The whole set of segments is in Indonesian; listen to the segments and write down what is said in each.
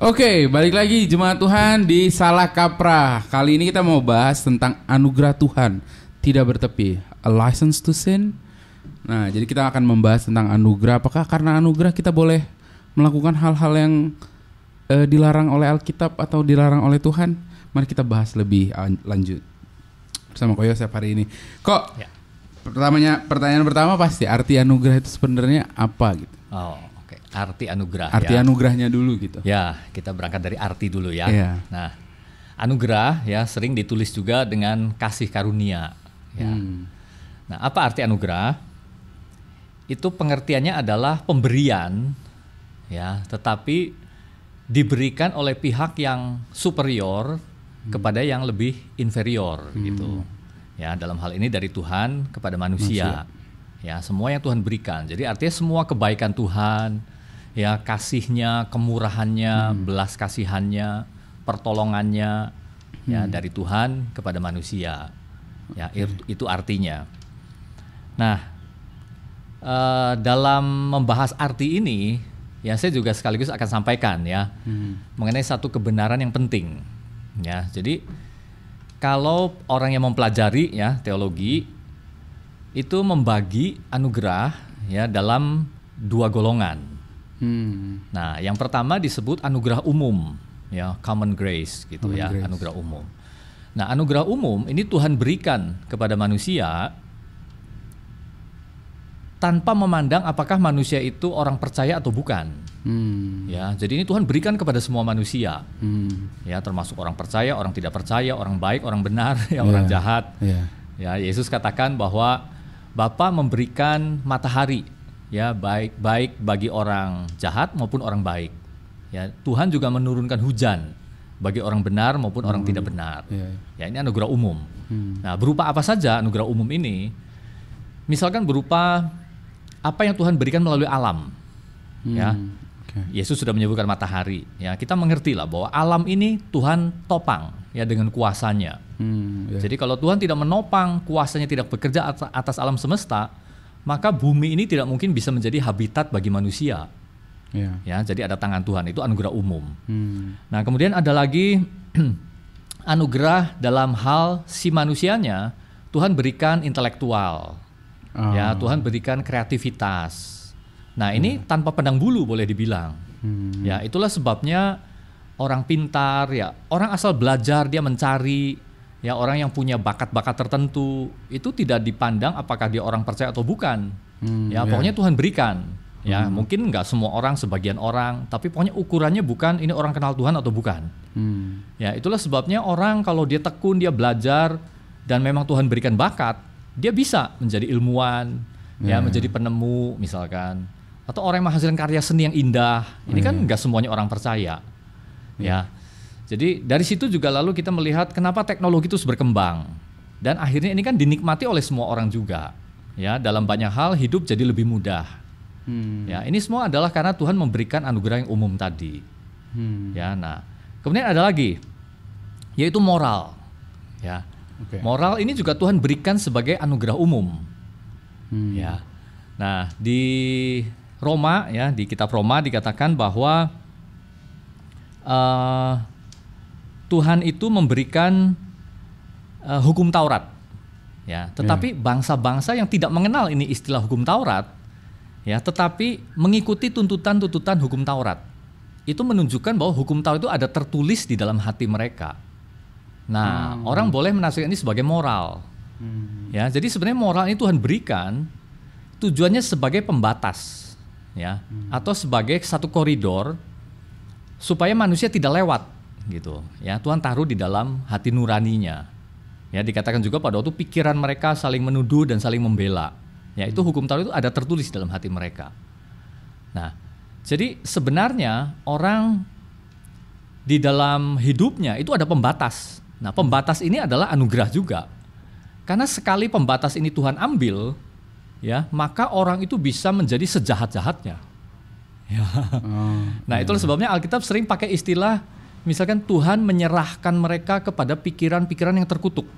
Oke, balik lagi jemaat Tuhan di Salah Kaprah. Kali ini kita mau bahas tentang anugerah Tuhan tidak bertepi, a license to sin. Nah, jadi kita akan membahas tentang anugerah. Apakah karena anugerah kita boleh melakukan hal-hal yang eh, dilarang oleh Alkitab atau dilarang oleh Tuhan? Mari kita bahas lebih an- lanjut bersama Ko Yosef hari ini. Kok Ya. pertamanya pertanyaan pertama pasti arti anugerah itu sebenarnya apa gitu? Oh. Arti anugerah Arti ya. anugerahnya dulu gitu. Ya, kita berangkat dari arti dulu ya. Iya. Nah, anugerah ya sering ditulis juga dengan kasih karunia. Ya. Hmm. Nah, apa arti anugerah? Itu pengertiannya adalah pemberian, ya, tetapi diberikan oleh pihak yang superior kepada yang lebih inferior, gitu. Ya, dalam hal ini dari Tuhan kepada manusia. Ya, semua yang Tuhan berikan. Jadi artinya semua kebaikan Tuhan, ya kasihnya, kemurahannya, belas kasihannya, pertolongannya, ya dari Tuhan kepada manusia. Ya, ir- itu artinya. Nah, eh, dalam membahas arti ini, ya saya juga sekaligus akan sampaikan ya mengenai satu kebenaran yang penting. Ya, jadi kalau orang yang mempelajari ya teologi itu membagi anugerah ya dalam dua golongan. Hmm. Nah, yang pertama disebut anugerah umum, ya common grace gitu Common ya, grace. anugerah umum. Nah, anugerah umum ini Tuhan berikan kepada manusia tanpa memandang apakah manusia itu orang percaya atau bukan. Hmm. Ya, jadi ini Tuhan berikan kepada semua manusia, Hmm. ya termasuk orang percaya, orang tidak percaya, orang baik, orang benar, ya orang Iya. jahat. Iya. Ya, Yesus katakan bahwa Bapa memberikan matahari ya baik baik bagi orang jahat maupun orang baik. Ya, Tuhan juga menurunkan hujan bagi orang benar maupun orang tidak benar. Iya. Ya, ini anugerah umum. Hmm. Nah, berupa apa saja anugerah umum ini? Misalkan berupa apa yang Tuhan berikan melalui alam. Ya. Hmm. Oke. Yesus sudah menyebutkan matahari. Ya, kita mengerti lah bahwa alam ini Tuhan topang ya dengan kuasanya. Hmm. iya. Jadi kalau Tuhan tidak menopang, kuasanya tidak bekerja at- atas alam semesta, maka bumi ini tidak mungkin bisa menjadi habitat bagi manusia. Iya. Ya, jadi ada tangan Tuhan itu anugerah umum. Hmm. Nah, kemudian ada lagi anugerah dalam hal si manusianya, Tuhan berikan intelektual. Ah. Ya, Tuhan berikan kreativitas. Nah, ini tanpa pandang bulu boleh dibilang. Hmm. Ya, itulah sebabnya orang pintar ya, orang asal belajar dia mencari ya orang yang punya bakat-bakat tertentu itu tidak dipandang apakah dia orang percaya atau bukan. Hmm, ya, ya. pokoknya Tuhan berikan. Ya, mungkin nggak semua orang, sebagian orang, tapi pokoknya ukurannya bukan ini orang kenal Tuhan atau bukan. Hmm. Ya, itulah sebabnya orang kalau dia tekun, dia belajar dan memang Tuhan berikan bakat, dia bisa menjadi ilmuwan, ya, menjadi penemu misalkan. Atau orang yang menghasilkan karya seni yang indah. Ini kan nggak semuanya orang percaya. Ya. Jadi dari situ juga lalu kita melihat kenapa teknologi itu terus berkembang. Dan akhirnya ini kan dinikmati oleh semua orang juga. Ya, dalam banyak hal hidup jadi lebih mudah. Hmm. Ya, ini semua adalah karena Tuhan memberikan anugerah yang umum tadi. Hmm. Ya, nah, kemudian ada lagi yaitu moral. Ya. Oke. Moral ini juga Tuhan berikan sebagai anugerah umum. Hmm. Ya. Nah, di Roma ya, di kitab Roma dikatakan bahwa eh, Tuhan itu memberikan eh, hukum Taurat. Ya, tetapi bangsa-bangsa yang tidak mengenal ini istilah hukum Taurat, ya, tetapi mengikuti tuntutan-tuntutan hukum Taurat. Itu menunjukkan bahwa hukum Taurat itu ada tertulis di dalam hati mereka. Nah, orang boleh menafsirkan ini sebagai moral. Hmm. Ya, jadi sebenarnya moral ini Tuhan berikan tujuannya sebagai pembatas, ya, atau sebagai satu koridor supaya manusia tidak lewat, gitu. Ya, Tuhan taruh di dalam hati nuraninya. Ya, dikatakan juga pada waktu pikiran mereka saling menuduh dan saling membela. Ya, itu hukum Taurat itu ada tertulis dalam hati mereka. Nah, jadi sebenarnya orang di dalam hidupnya itu ada pembatas. Nah, pembatas ini adalah anugerah juga. Karena sekali pembatas ini Tuhan ambil, ya, maka orang itu bisa menjadi sejahat-jahatnya. Ya. Oh. Nah, itulah sebabnya Alkitab sering pakai istilah misalkan Tuhan menyerahkan mereka kepada pikiran-pikiran yang terkutuk.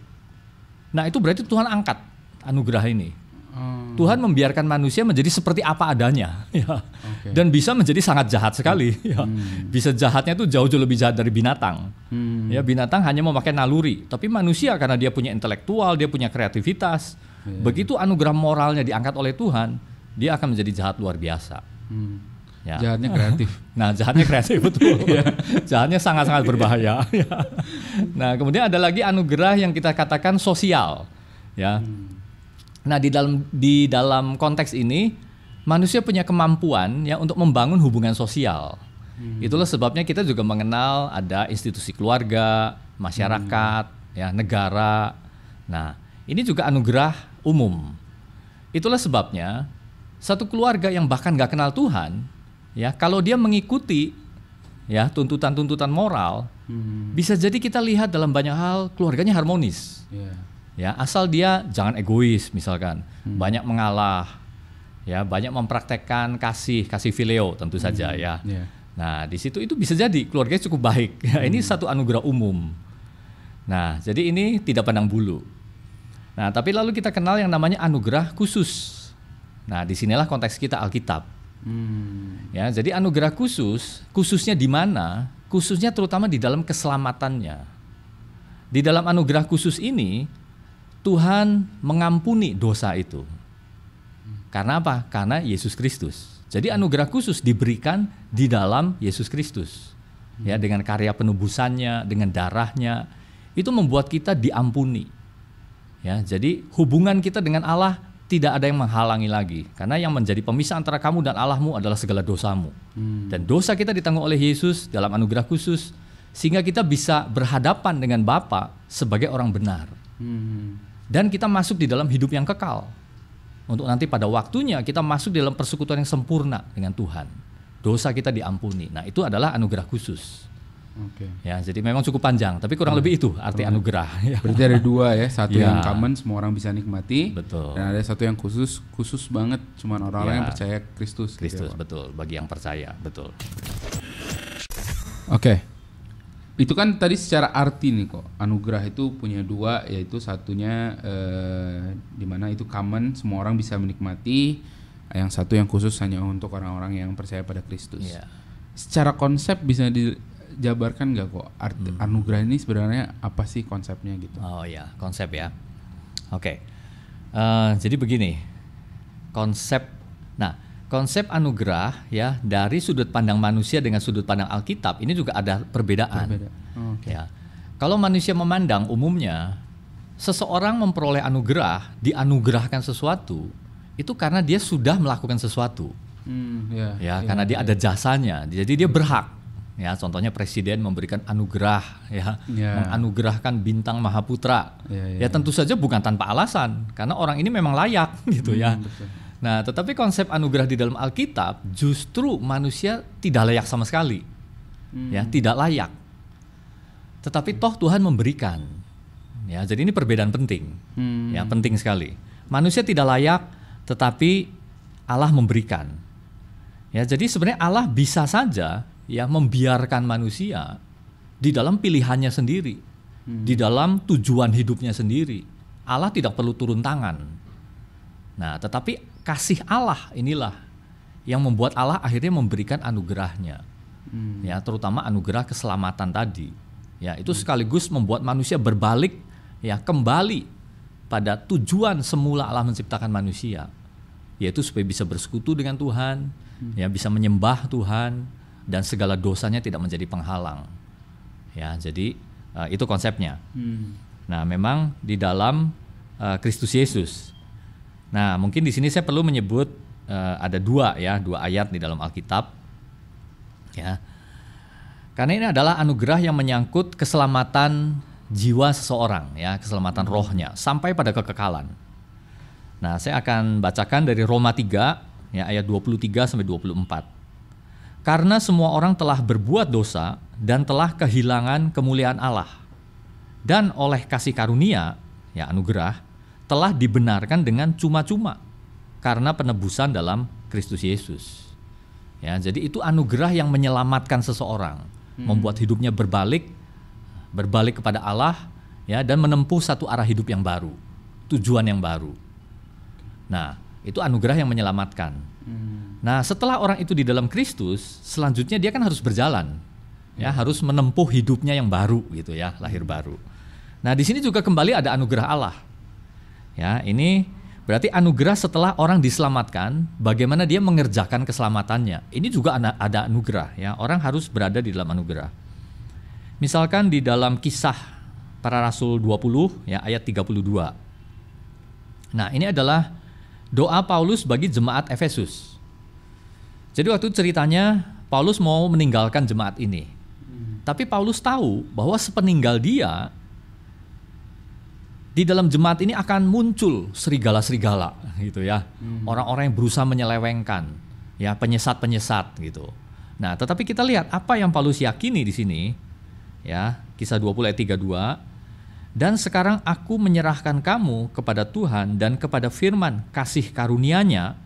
Nah, itu berarti Tuhan angkat anugerah ini. Oh. Tuhan membiarkan manusia menjadi seperti apa adanya, ya. Oke. Dan bisa menjadi sangat jahat sekali, ya. Bisa jahatnya itu jauh-jauh lebih jahat dari binatang. Hmm. Ya, binatang hanya memakai naluri, tapi manusia karena dia punya intelektual, dia punya kreativitas. Iya. Begitu anugerah moralnya diangkat oleh Tuhan, dia akan menjadi jahat luar biasa. Hmm. Ya. Jahatnya kreatif. Nah, jahatnya kreatif betul. jahatnya sangat-sangat berbahaya. ya. nah, kemudian ada lagi anugerah yang kita katakan sosial, ya. Nah, di dalam di dalam konteks ini manusia punya kemampuan ya untuk membangun hubungan sosial. Itulah sebabnya kita juga mengenal ada institusi keluarga, masyarakat, ya, negara. Nah, ini juga anugerah umum. Itulah sebabnya satu keluarga yang bahkan nggak kenal Tuhan, ya kalau dia mengikuti ya tuntutan-tuntutan moral, Hmm. bisa jadi kita lihat dalam banyak hal keluarganya harmonis. Ya. Ya asal dia jangan egois misalkan, banyak mengalah, ya banyak mempraktekkan kasih kasih fileo tentu saja ya. Ya. Nah di situ itu bisa jadi keluarganya cukup baik. Ya, Ini satu anugerah umum. Nah jadi ini tidak pandang bulu. Nah tapi lalu kita kenal yang namanya anugerah khusus. Nah di sinilah konteks kita Alkitab. Hmm. Ya, jadi anugerah khusus, khususnya di mana? Khususnya terutama di dalam keselamatannya. Di dalam anugerah khusus ini, Tuhan mengampuni dosa itu. Karena apa? Karena Yesus Kristus. Jadi anugerah khusus diberikan di dalam Yesus Kristus. Ya, dengan karya penebusannya, dengan darahnya, itu membuat kita diampuni. Ya, jadi hubungan kita dengan Allah tidak ada yang menghalangi lagi karena yang menjadi pemisah antara kamu dan Allahmu adalah segala dosamu. Dan dosa kita ditanggung oleh Yesus dalam anugerah khusus sehingga kita bisa berhadapan dengan Bapa sebagai orang benar. Hmm. Dan kita masuk di dalam hidup yang kekal. Untuk nanti pada waktunya kita masuk di dalam persekutuan yang sempurna dengan Tuhan. Dosa kita diampuni. Nah, itu adalah anugerah khusus. Oke. Ya, jadi memang cukup panjang, tapi kurang lebih itu arti anugerah. Ya. Berarti ada dua ya, satu Ya. yang common semua orang bisa nikmati, Betul. dan ada satu yang khusus, khusus banget cuman orang-orang Ya. yang percaya Kristus. gitu ya, Kristus Pak. betul bagi yang percaya betul. Oke. Itu kan tadi secara arti nih kok. Anugerah itu punya dua yaitu satunya eh, di mana itu common semua orang bisa menikmati. Yang satu yang khusus hanya untuk orang-orang yang percaya pada Kristus. Iya. Secara konsep bisa dijabarkan nggak kok arti anugerah ini sebenarnya apa sih konsepnya gitu? Oh ya konsep ya. Oke. Eh, jadi begini konsep. Nah konsep anugerah ya dari sudut pandang manusia dengan sudut pandang Alkitab ini juga ada perbedaan. Beda. Oh, Oke. Ya. Kalau manusia memandang umumnya seseorang memperoleh anugerah, dianugerahkan sesuatu itu karena dia sudah melakukan sesuatu. Hmm, ya. ya karena dia ada jasanya jadi dia berhak ya contohnya presiden memberikan anugerah ya. Ya. menganugerahkan bintang mahaputra Ya, ya, ya, tentu saja bukan tanpa alasan karena orang ini memang layak gitu ya. Hmm, betul. nah tetapi konsep anugerah di dalam Alkitab justru manusia tidak layak sama sekali. Hmm. ya tidak layak. Tetapi toh Tuhan memberikan. Ya jadi ini perbedaan penting. Hmm. ya penting sekali. Manusia tidak layak tetapi Allah memberikan. Ya jadi sebenarnya Allah bisa saja ya membiarkan manusia di dalam pilihannya sendiri di dalam tujuan hidupnya sendiri. Allah tidak perlu turun tangan. Nah tetapi kasih Allah inilah yang membuat Allah akhirnya memberikan anugerahnya. Hmm. ya terutama anugerah keselamatan tadi. Ya itu sekaligus membuat manusia berbalik ya kembali pada tujuan semula Allah menciptakan manusia. Yaitu supaya bisa bersekutu dengan Tuhan ya bisa menyembah Tuhan dan segala dosanya tidak menjadi penghalang. Ya jadi eh, itu konsepnya. Hmm. nah memang di dalam eh, Kristus Yesus. Nah mungkin di sini saya perlu menyebut eh, ada dua ya dua ayat di dalam Alkitab. Ya. Karena ini adalah anugerah yang menyangkut keselamatan jiwa seseorang ya keselamatan rohnya sampai pada kekekalan. Nah saya akan bacakan dari Roma 3 ya ayat 23 sampai 24 karena semua orang telah berbuat dosa dan telah kehilangan kemuliaan Allah dan oleh kasih karunia ya anugerah telah dibenarkan dengan cuma-cuma karena penebusan dalam Kristus Yesus. Ya, jadi itu anugerah yang menyelamatkan seseorang, membuat hidupnya berbalik, berbalik kepada Allah, ya, dan menempuh satu arah hidup yang baru, tujuan yang baru. Nah, Itu anugerah yang menyelamatkan. Hmm. Nah, setelah orang itu di dalam Kristus, selanjutnya dia kan harus berjalan. Ya, harus menempuh hidupnya yang baru gitu ya, lahir baru. Nah, di sini juga kembali ada anugerah Allah. Ya, ini berarti anugerah setelah orang diselamatkan, bagaimana dia mengerjakan keselamatannya. Ini juga ada anugerah ya. Orang harus berada di dalam anugerah. Misalkan di dalam kisah para rasul 20 ya ayat 32. Nah, ini adalah doa Paulus bagi jemaat Efesus. Jadi waktu ceritanya Paulus mau meninggalkan jemaat ini. Tapi Paulus tahu bahwa sepeninggal dia di dalam jemaat ini akan muncul serigala-serigala gitu ya. Orang-orang yang berusaha menyelewengkan, ya penyesat-penyesat gitu. Nah, tetapi kita lihat apa yang Paulus yakini di sini ya, kisah 20 ayat 32 dan sekarang aku menyerahkan kamu kepada Tuhan dan kepada firman kasih karunia-Nya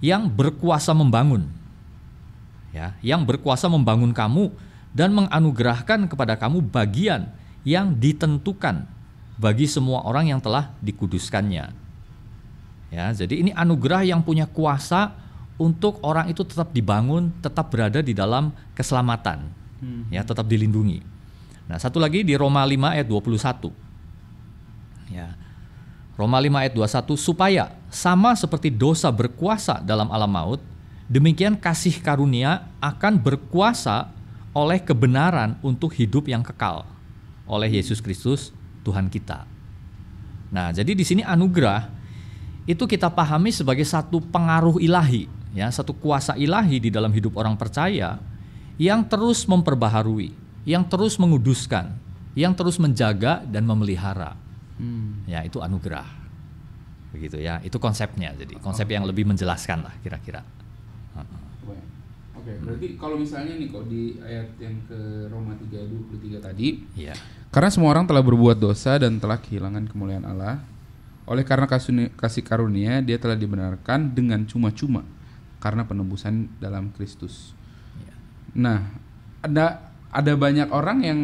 yang berkuasa membangun. Ya, yang berkuasa membangun kamu dan menganugerahkan kepada kamu bagian yang ditentukan bagi semua orang yang telah dikuduskannya. Ya, jadi ini anugerah yang punya kuasa untuk orang itu tetap dibangun, tetap berada di dalam keselamatan. Ya, tetap dilindungi. Nah, satu lagi di Roma 5 ayat 21. Ya. Roma 5 ayat 21 supaya sama seperti dosa berkuasa dalam alam maut, demikian kasih karunia akan berkuasa oleh kebenaran untuk hidup yang kekal oleh Yesus Kristus Tuhan kita. Nah, jadi di sini anugerah itu kita pahami sebagai satu pengaruh ilahi, ya, satu kuasa ilahi di dalam hidup orang percaya yang terus memperbaharui, yang terus menguduskan, yang terus menjaga dan memelihara. Ya, itu anugerah. Begitu ya, itu konsepnya. Jadi konsep yang lebih menjelaskan lah kira-kira. Oke, berarti kalau misalnya nih kok di ayat yang ke Roma 3 ayat 23 tadi, Iya. karena semua orang telah berbuat dosa dan telah kehilangan kemuliaan Allah, oleh karena kasih, karunia dia telah dibenarkan dengan cuma-cuma karena penebusan dalam Kristus. Iya. Nah, ada ada banyak orang yang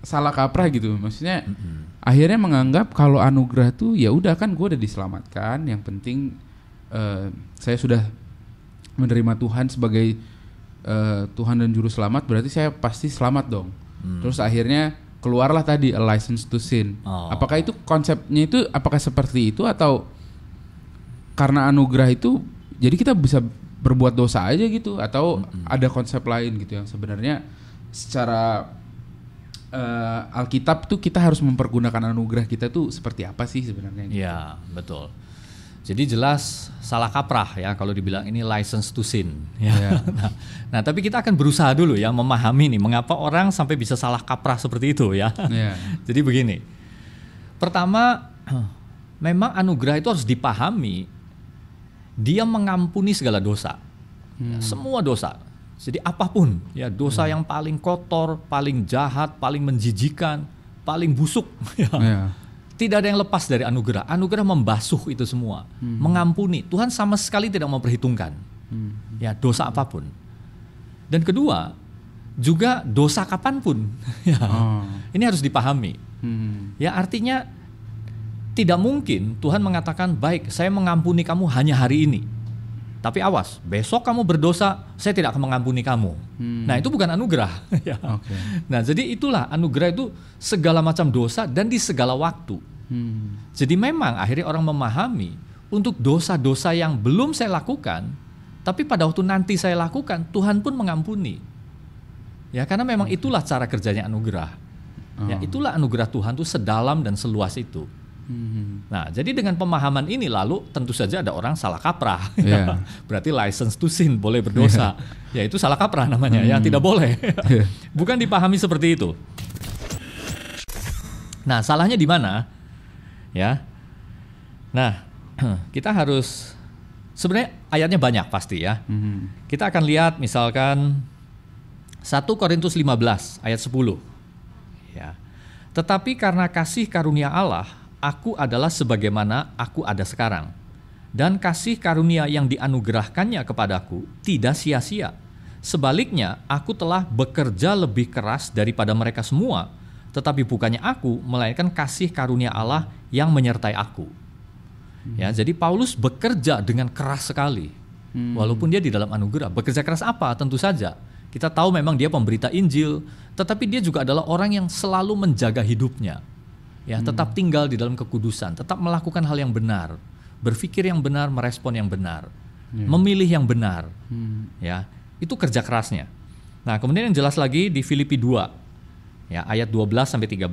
salah kaprah gitu, maksudnya akhirnya menganggap kalau anugerah tuh ya udah kan gue udah diselamatkan, yang penting eh, saya sudah menerima Tuhan sebagai eh, Tuhan dan juru selamat, berarti saya pasti selamat dong. Terus akhirnya keluarlah tadi a license to sin. Oh. Apakah itu konsepnya itu apakah seperti itu atau karena anugerah itu jadi kita bisa berbuat dosa aja gitu atau ada konsep lain gitu yang sebenarnya secara eh, Alkitab tuh kita harus mempergunakan anugerah kita tuh seperti apa sih sebenarnya? gitu? Iya, betul. Jadi jelas salah kaprah ya kalau dibilang ini license to sin. Ya. Iya. nah, nah, tapi kita akan berusaha dulu ya memahami nih mengapa orang sampai bisa salah kaprah seperti itu ya. Iya. Jadi begini. Pertama, memang anugerah itu harus dipahami. Dia mengampuni segala dosa. Ya, semua dosa. Jadi apa pun, ya dosa yang paling kotor, paling jahat, paling menjijikan, paling busuk, ya. Iya. Tidak ada yang lepas dari anugerah. Anugerah membasuh itu semua, mengampuni. Tuhan sama sekali tidak memperhitungkan, ya dosa apa pun. Dan kedua, juga dosa kapan pun. ya. Oh. Ini harus dipahami. Hmm. Ya artinya tidak mungkin Tuhan mengatakan baik saya mengampuni kamu hanya hari ini. Tapi awas, besok kamu berdosa, saya tidak akan mengampuni kamu. Nah, itu bukan anugerah. ya. Oke. Nah, jadi itulah anugerah itu segala macam dosa dan di segala waktu. Hmm. Jadi memang akhirnya orang memahami untuk dosa-dosa yang belum saya lakukan, tapi pada waktu nanti saya lakukan, Tuhan pun mengampuni. Ya, karena memang itulah cara kerjanya anugerah. Ya, Oh. itulah anugerah Tuhan itu sedalam dan seluas itu. Hmm. Nah, jadi dengan pemahaman ini lalu tentu saja ada orang salah kaprah. Iya. Berarti license to sin boleh berdosa. ya itu salah kaprah namanya, ya tidak boleh. Iya. Bukan dipahami seperti itu. Nah, salahnya di mana? Ya. Nah, kita harus sebenarnya ayatnya banyak pasti ya. Hmm. Kita akan lihat misalkan 1 Korintus 15 ayat 10. Ya. Tetapi karena kasih karunia Allah, aku adalah sebagaimana aku ada sekarang. Dan kasih karunia yang dianugerahkannya kepadaku tidak sia-sia. Sebaliknya, aku telah bekerja lebih keras daripada mereka semua, tetapi bukannya aku, melainkan kasih karunia Allah yang menyertai aku. Ya, jadi Paulus bekerja dengan keras sekali. Walaupun dia di dalam anugerah, bekerja keras apa? Tentu saja. Kita tahu memang dia pemberita Injil, tetapi dia juga adalah orang yang selalu menjaga hidupnya. Ya, tetap tinggal di dalam kekudusan, tetap melakukan hal yang benar, berpikir yang benar, merespon yang benar, memilih yang benar. Ya, itu kerja kerasnya. Nah, kemudian yang jelas lagi di Filipi 2 ya ayat 12 sampai 13.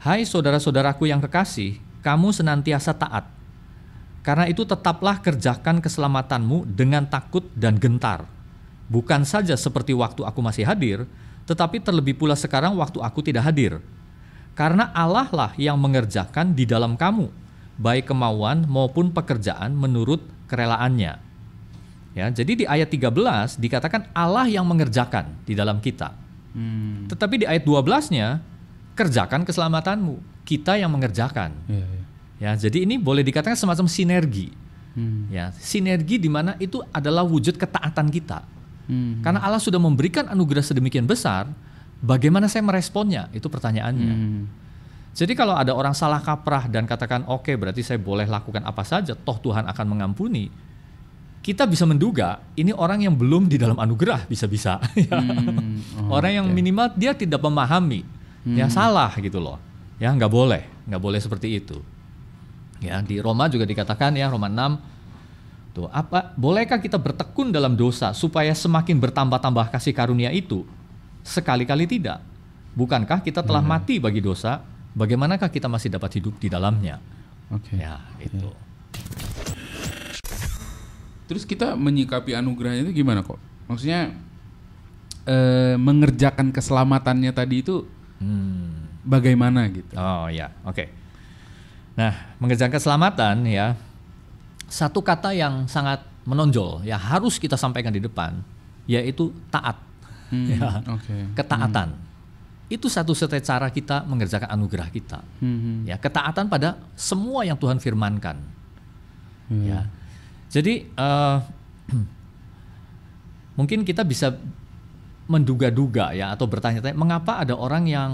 Hai saudara-saudaraku yang kekasih, kamu senantiasa taat. Karena itu tetaplah kerjakan keselamatanmu dengan takut dan gentar. Bukan saja seperti waktu aku masih hadir, tetapi terlebih pula sekarang waktu aku tidak hadir. Karena Allah lah yang mengerjakan di dalam kamu, baik kemauan maupun pekerjaan menurut kerelaannya. Ya, jadi di ayat 13 dikatakan Allah yang mengerjakan di dalam kita. Hmm. Tetapi di ayat 12-nya kerjakan keselamatanmu, kita yang mengerjakan. Iya, iya. Ya, jadi ini boleh dikatakan semacam sinergi. Hmm. Ya, sinergi di mana itu adalah wujud ketaatan kita. Hmm. Karena Allah sudah memberikan anugerah sedemikian besar, bagaimana saya meresponnya? Itu pertanyaannya. Hmm. Jadi kalau ada orang salah kaprah dan katakan oke berarti saya boleh lakukan apa saja, toh Tuhan akan mengampuni. Kita bisa menduga ini orang yang belum di dalam anugerah bisa-bisa. Ya. Hmm. Oh, orang yang minimal dia tidak memahami, ya salah gitu loh. Ya nggak boleh, nggak boleh seperti itu. Ya di Roma juga dikatakan ya Roma 6 tuh apa bolehkah kita bertekun dalam dosa supaya semakin bertambah-tambah kasih karunia itu? Sekali-kali tidak. Bukankah kita telah mati bagi dosa? Bagaimanakah kita masih dapat hidup di dalamnya? Oke. Ya itu. Terus kita menyikapi anugerahnya itu gimana kok? Maksudnya eh, mengerjakan keselamatannya tadi itu Hmm. bagaimana gitu? Oh ya, oke. Nah, mengerjakan keselamatan ya, satu kata yang sangat menonjol ya harus kita sampaikan di depan, yaitu taat. Hmm, Ya, Oke. Ketaatan. Itu satu-satunya cara kita mengerjakan anugerah kita. Hmm, Ya, ketaatan pada semua yang Tuhan firmankan. hmm. Ya. Jadi eh, mungkin kita bisa menduga-duga ya atau bertanya-tanya mengapa ada orang yang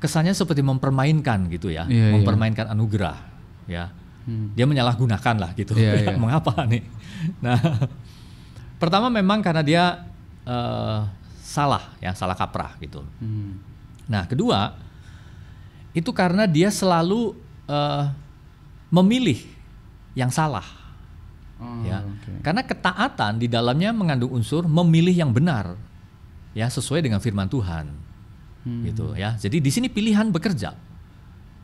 kesannya seperti mempermainkan gitu ya, Iya, iya. mempermainkan anugerah ya. Hmm. Dia menyalahgunakan lah gitu. Iya, iya. mengapa nih? Nah, pertama memang karena dia eh, salah ya, salah kaprah gitu. Hmm. Nah, kedua itu karena dia selalu eh, memilih yang salah Oh, ya. oke. Karena ketaatan di dalamnya mengandung unsur memilih yang benar. Ya, sesuai dengan firman Tuhan. Hmm. Gitu ya. Jadi di sini pilihan bekerja.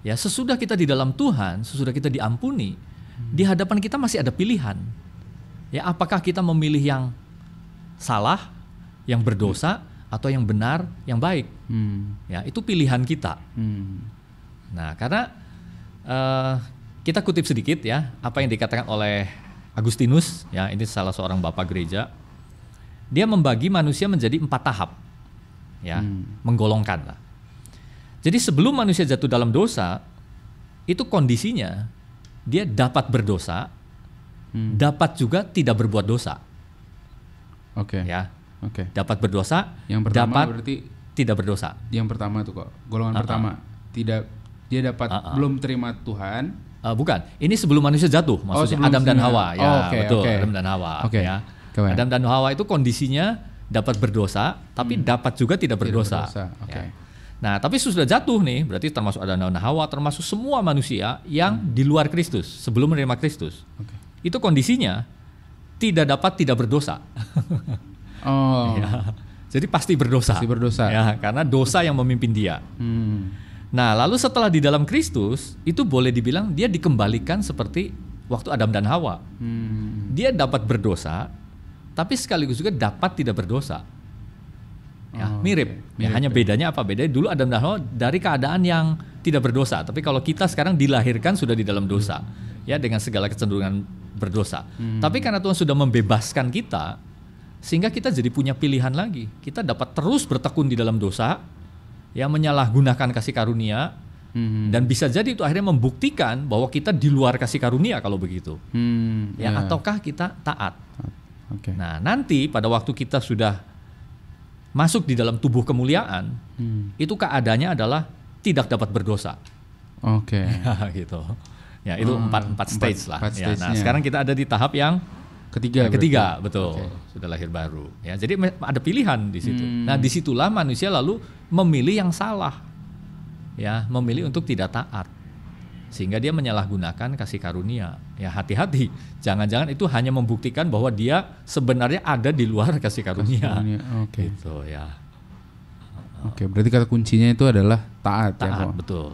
Ya, sesudah kita di dalam Tuhan, sesudah kita diampuni, di hadapan kita masih ada pilihan. Ya, apakah kita memilih yang salah, yang berdosa atau yang benar, yang baik? Hmm. Ya, itu pilihan kita. Hmm. Nah, karena eh, kita kutip sedikit ya apa yang dikatakan oleh Agustinus, ya ini salah seorang bapak gereja. Dia membagi manusia menjadi empat tahap, ya menggolongkan lah. Jadi sebelum manusia jatuh dalam dosa, itu kondisinya dia dapat berdosa, Hmm. dapat juga tidak berbuat dosa, Oke. ya. Oke. Dapat berdosa, Yang pertama dapat berarti tidak berdosa. yang pertama tuh kok golongan Ah, ah. pertama tidak dia dapat Ah, ah. belum terima Tuhan. Eh, bukan, ini sebelum manusia jatuh, maksudnya sebelum Adam dan. Hawa, ya Oh, oke, betul, oke. Adam dan Hawa, Oke. ya. Adam dan Hawa itu kondisinya dapat berdosa, tapi dapat juga tidak berdosa. Hmm. berdosa, oke. ya. Nah, tapi sudah jatuh nih, berarti termasuk Adam dan Hawa, termasuk semua manusia yang Hmm. di luar Kristus, sebelum menerima Kristus. Oke. Itu kondisinya tidak dapat tidak berdosa. Oh. Ya. Jadi pasti berdosa. Pasti berdosa. Ya, karena dosa yang memimpin dia. Hmm. Nah, lalu setelah di dalam Kristus, itu boleh dibilang dia dikembalikan seperti waktu Adam dan Hawa. Hmm. Dia dapat berdosa, tapi sekaligus juga dapat tidak berdosa. Ya, Oh, mirip. oke. Ya, Mirip, hanya ya. bedanya apa? Bedanya dulu Adam dan Hawa dari keadaan yang tidak berdosa, tapi kalau kita sekarang dilahirkan sudah di dalam dosa, ya dengan segala kecenderungan berdosa. Hmm. Tapi karena Tuhan sudah membebaskan kita, sehingga kita jadi punya pilihan lagi. Kita dapat terus bertekun di dalam dosa, ya menyalahgunakan kasih karunia, Hmm. dan bisa jadi itu akhirnya membuktikan bahwa kita di luar kasih karunia kalau begitu. Hmm. Ya, ataukah kita taat? Oke. Nah, nanti pada waktu kita sudah masuk di dalam tubuh kemuliaan, Hmm. itu keadaannya adalah tidak dapat berdosa. Oke. gitu. Ya, itu Oh, empat, empat empat- stage lah. empat Ya, nah, sekarang kita ada di tahap yang Ketiga. yang ketiga, berarti. betul. Oke. Sudah lahir baru. Ya, jadi ada pilihan di situ. Hmm. Nah, di situlah manusia lalu memilih yang salah. Ya, memilih untuk tidak taat. Sehingga dia menyalahgunakan kasih karunia. Ya, hati-hati. Jangan-jangan itu hanya membuktikan bahwa dia sebenarnya ada di luar kasih karunia. Karunia, Oke. Gitu ya. Oke, berarti kata kuncinya itu adalah taat, ya. Taat, kok. betul.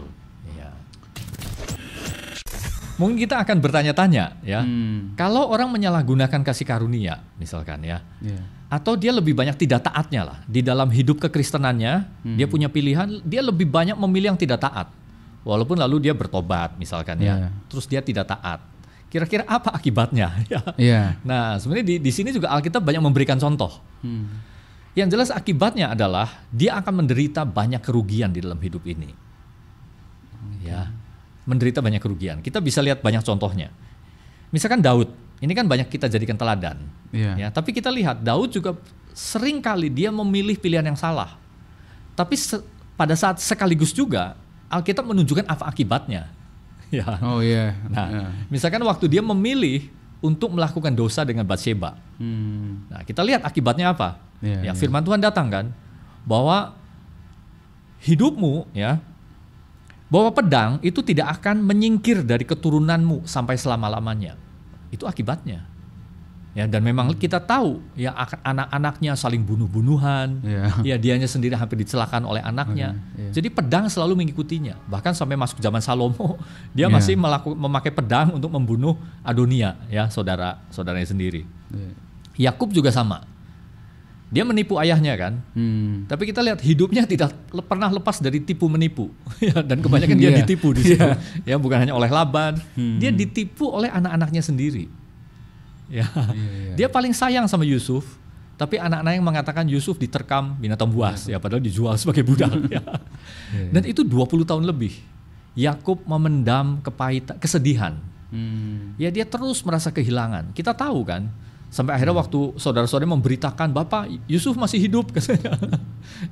Iya. Mungkin kita akan bertanya-tanya ya. Hmm. Kalau orang menyalahgunakan kasih karunia, misalkan ya, Iya. atau dia lebih banyak tidak taatnya lah di dalam hidup kekristenannya, dia punya pilihan, dia lebih banyak memilih yang tidak taat. Walaupun lalu dia bertobat misalkan Iya. ya, terus dia tidak taat. Kira-kira apa akibatnya? Ya. Iya. Nah, sebenarnya di, di sini juga Alkitab banyak memberikan contoh. Hmm. Yang jelas akibatnya adalah dia akan menderita banyak kerugian di dalam hidup ini. Ya, menderita banyak kerugian. Kita bisa lihat banyak contohnya. Misalkan Daud, ini kan banyak kita jadikan teladan. Iya. Ya, tapi kita lihat Daud juga sering kali dia memilih pilihan yang salah. Tapi se- pada saat sekaligus juga Alkitab menunjukkan apa akibatnya. Ya. Oh iya. Nah, Iya. misalkan waktu dia memilih untuk melakukan dosa dengan Bathsheba. Hmm. Nah, kita lihat akibatnya apa. Iya, ya, iya. firman Tuhan datang kan bahwa hidupmu ya bahwa pedang itu tidak akan menyingkir dari keturunanmu sampai selama-lamanya. Itu akibatnya. Ya, dan memang kita tahu ya ak- anak-anaknya saling bunuh-bunuhan. Iya. Ya, dianya sendiri hampir dicelakan oleh anaknya. Oke, iya. Jadi pedang selalu mengikutinya. Bahkan sampai masuk zaman Salomo, dia Iya. masih melaku- memakai pedang untuk membunuh Adonia, ya, saudara saudaranya sendiri. Iya. Yakub juga sama. Dia menipu ayahnya kan. Hmm. Tapi kita lihat hidupnya tidak le- pernah lepas dari tipu menipu. Ya, dan kebanyakan dia Iya. ditipu di situ. Ya, bukan hanya oleh Laban, Hmm. dia ditipu oleh anak-anaknya sendiri. Ya. iya. Dia paling sayang sama Yusuf, tapi anak-anak yang mengatakan Yusuf diterkam binatang buas ya padahal dijual sebagai budak ya. Iya. Dan itu 20 tahun lebih. Yakub memendam kepahitan, kesedihan. Hmm. Ya dia terus merasa kehilangan. Kita tahu kan, sampai akhirnya Hmm. waktu saudara-saudara memberitakan Bapak Yusuf masih hidup katanya.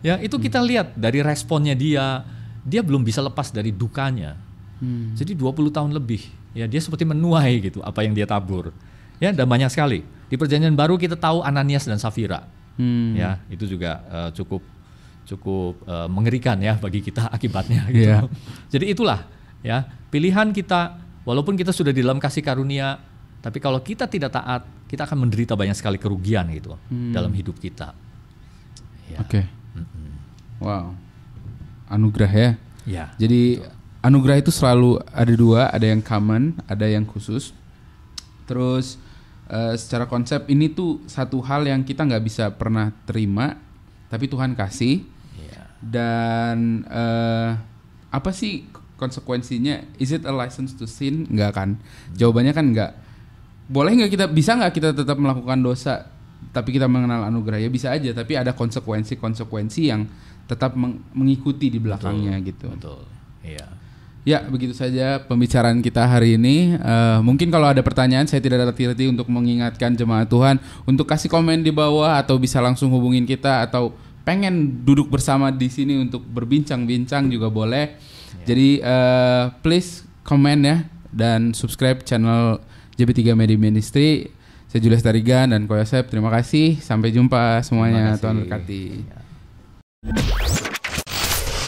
ya itu kita lihat dari responnya dia, dia belum bisa lepas dari dukanya. Hmm. Jadi 20 tahun lebih. Ya dia seperti menuai gitu apa yang dia tabur. Ya dan banyak sekali. Di perjanjian baru kita tahu Ananias dan Safira. Hmm. Ya, itu juga eh, cukup cukup eh, mengerikan ya bagi kita akibatnya gitu. Iya. Jadi itulah ya, pilihan kita walaupun kita sudah di dalam kasih karunia, tapi kalau kita tidak taat, kita akan menderita banyak sekali kerugian gitu Hmm. dalam hidup kita. Ya. Oke. Wow. Anugerah ya. Ya. Jadi anugerah itu selalu ada dua, ada yang common, ada yang khusus. Terus eh, secara konsep ini tuh satu hal yang kita nggak bisa pernah terima, tapi Tuhan kasih. Ya. Dan eh, apa sih konsekuensinya? Is it a license to sin? Enggak kan? Jawabannya kan enggak. Boleh nggak kita bisa nggak kita tetap melakukan dosa tapi kita mengenal anugerah ya bisa aja tapi ada konsekuensi-konsekuensi yang tetap meng- mengikuti di belakangnya gitu. Betul. Iya. Ya, begitu saja pembicaraan kita hari ini. Eh, mungkin kalau ada pertanyaan, saya tidak ada hati untuk mengingatkan jemaat Tuhan untuk kasih komen di bawah atau bisa langsung hubungin kita atau pengen duduk bersama di sini untuk berbincang-bincang juga boleh. Jadi eh, please komen ya dan subscribe channel JB3 Media Ministry. Saya Julius Tarigan dan Koyosep. Terima kasih. Sampai jumpa semuanya. Tuhan berkati. Ya.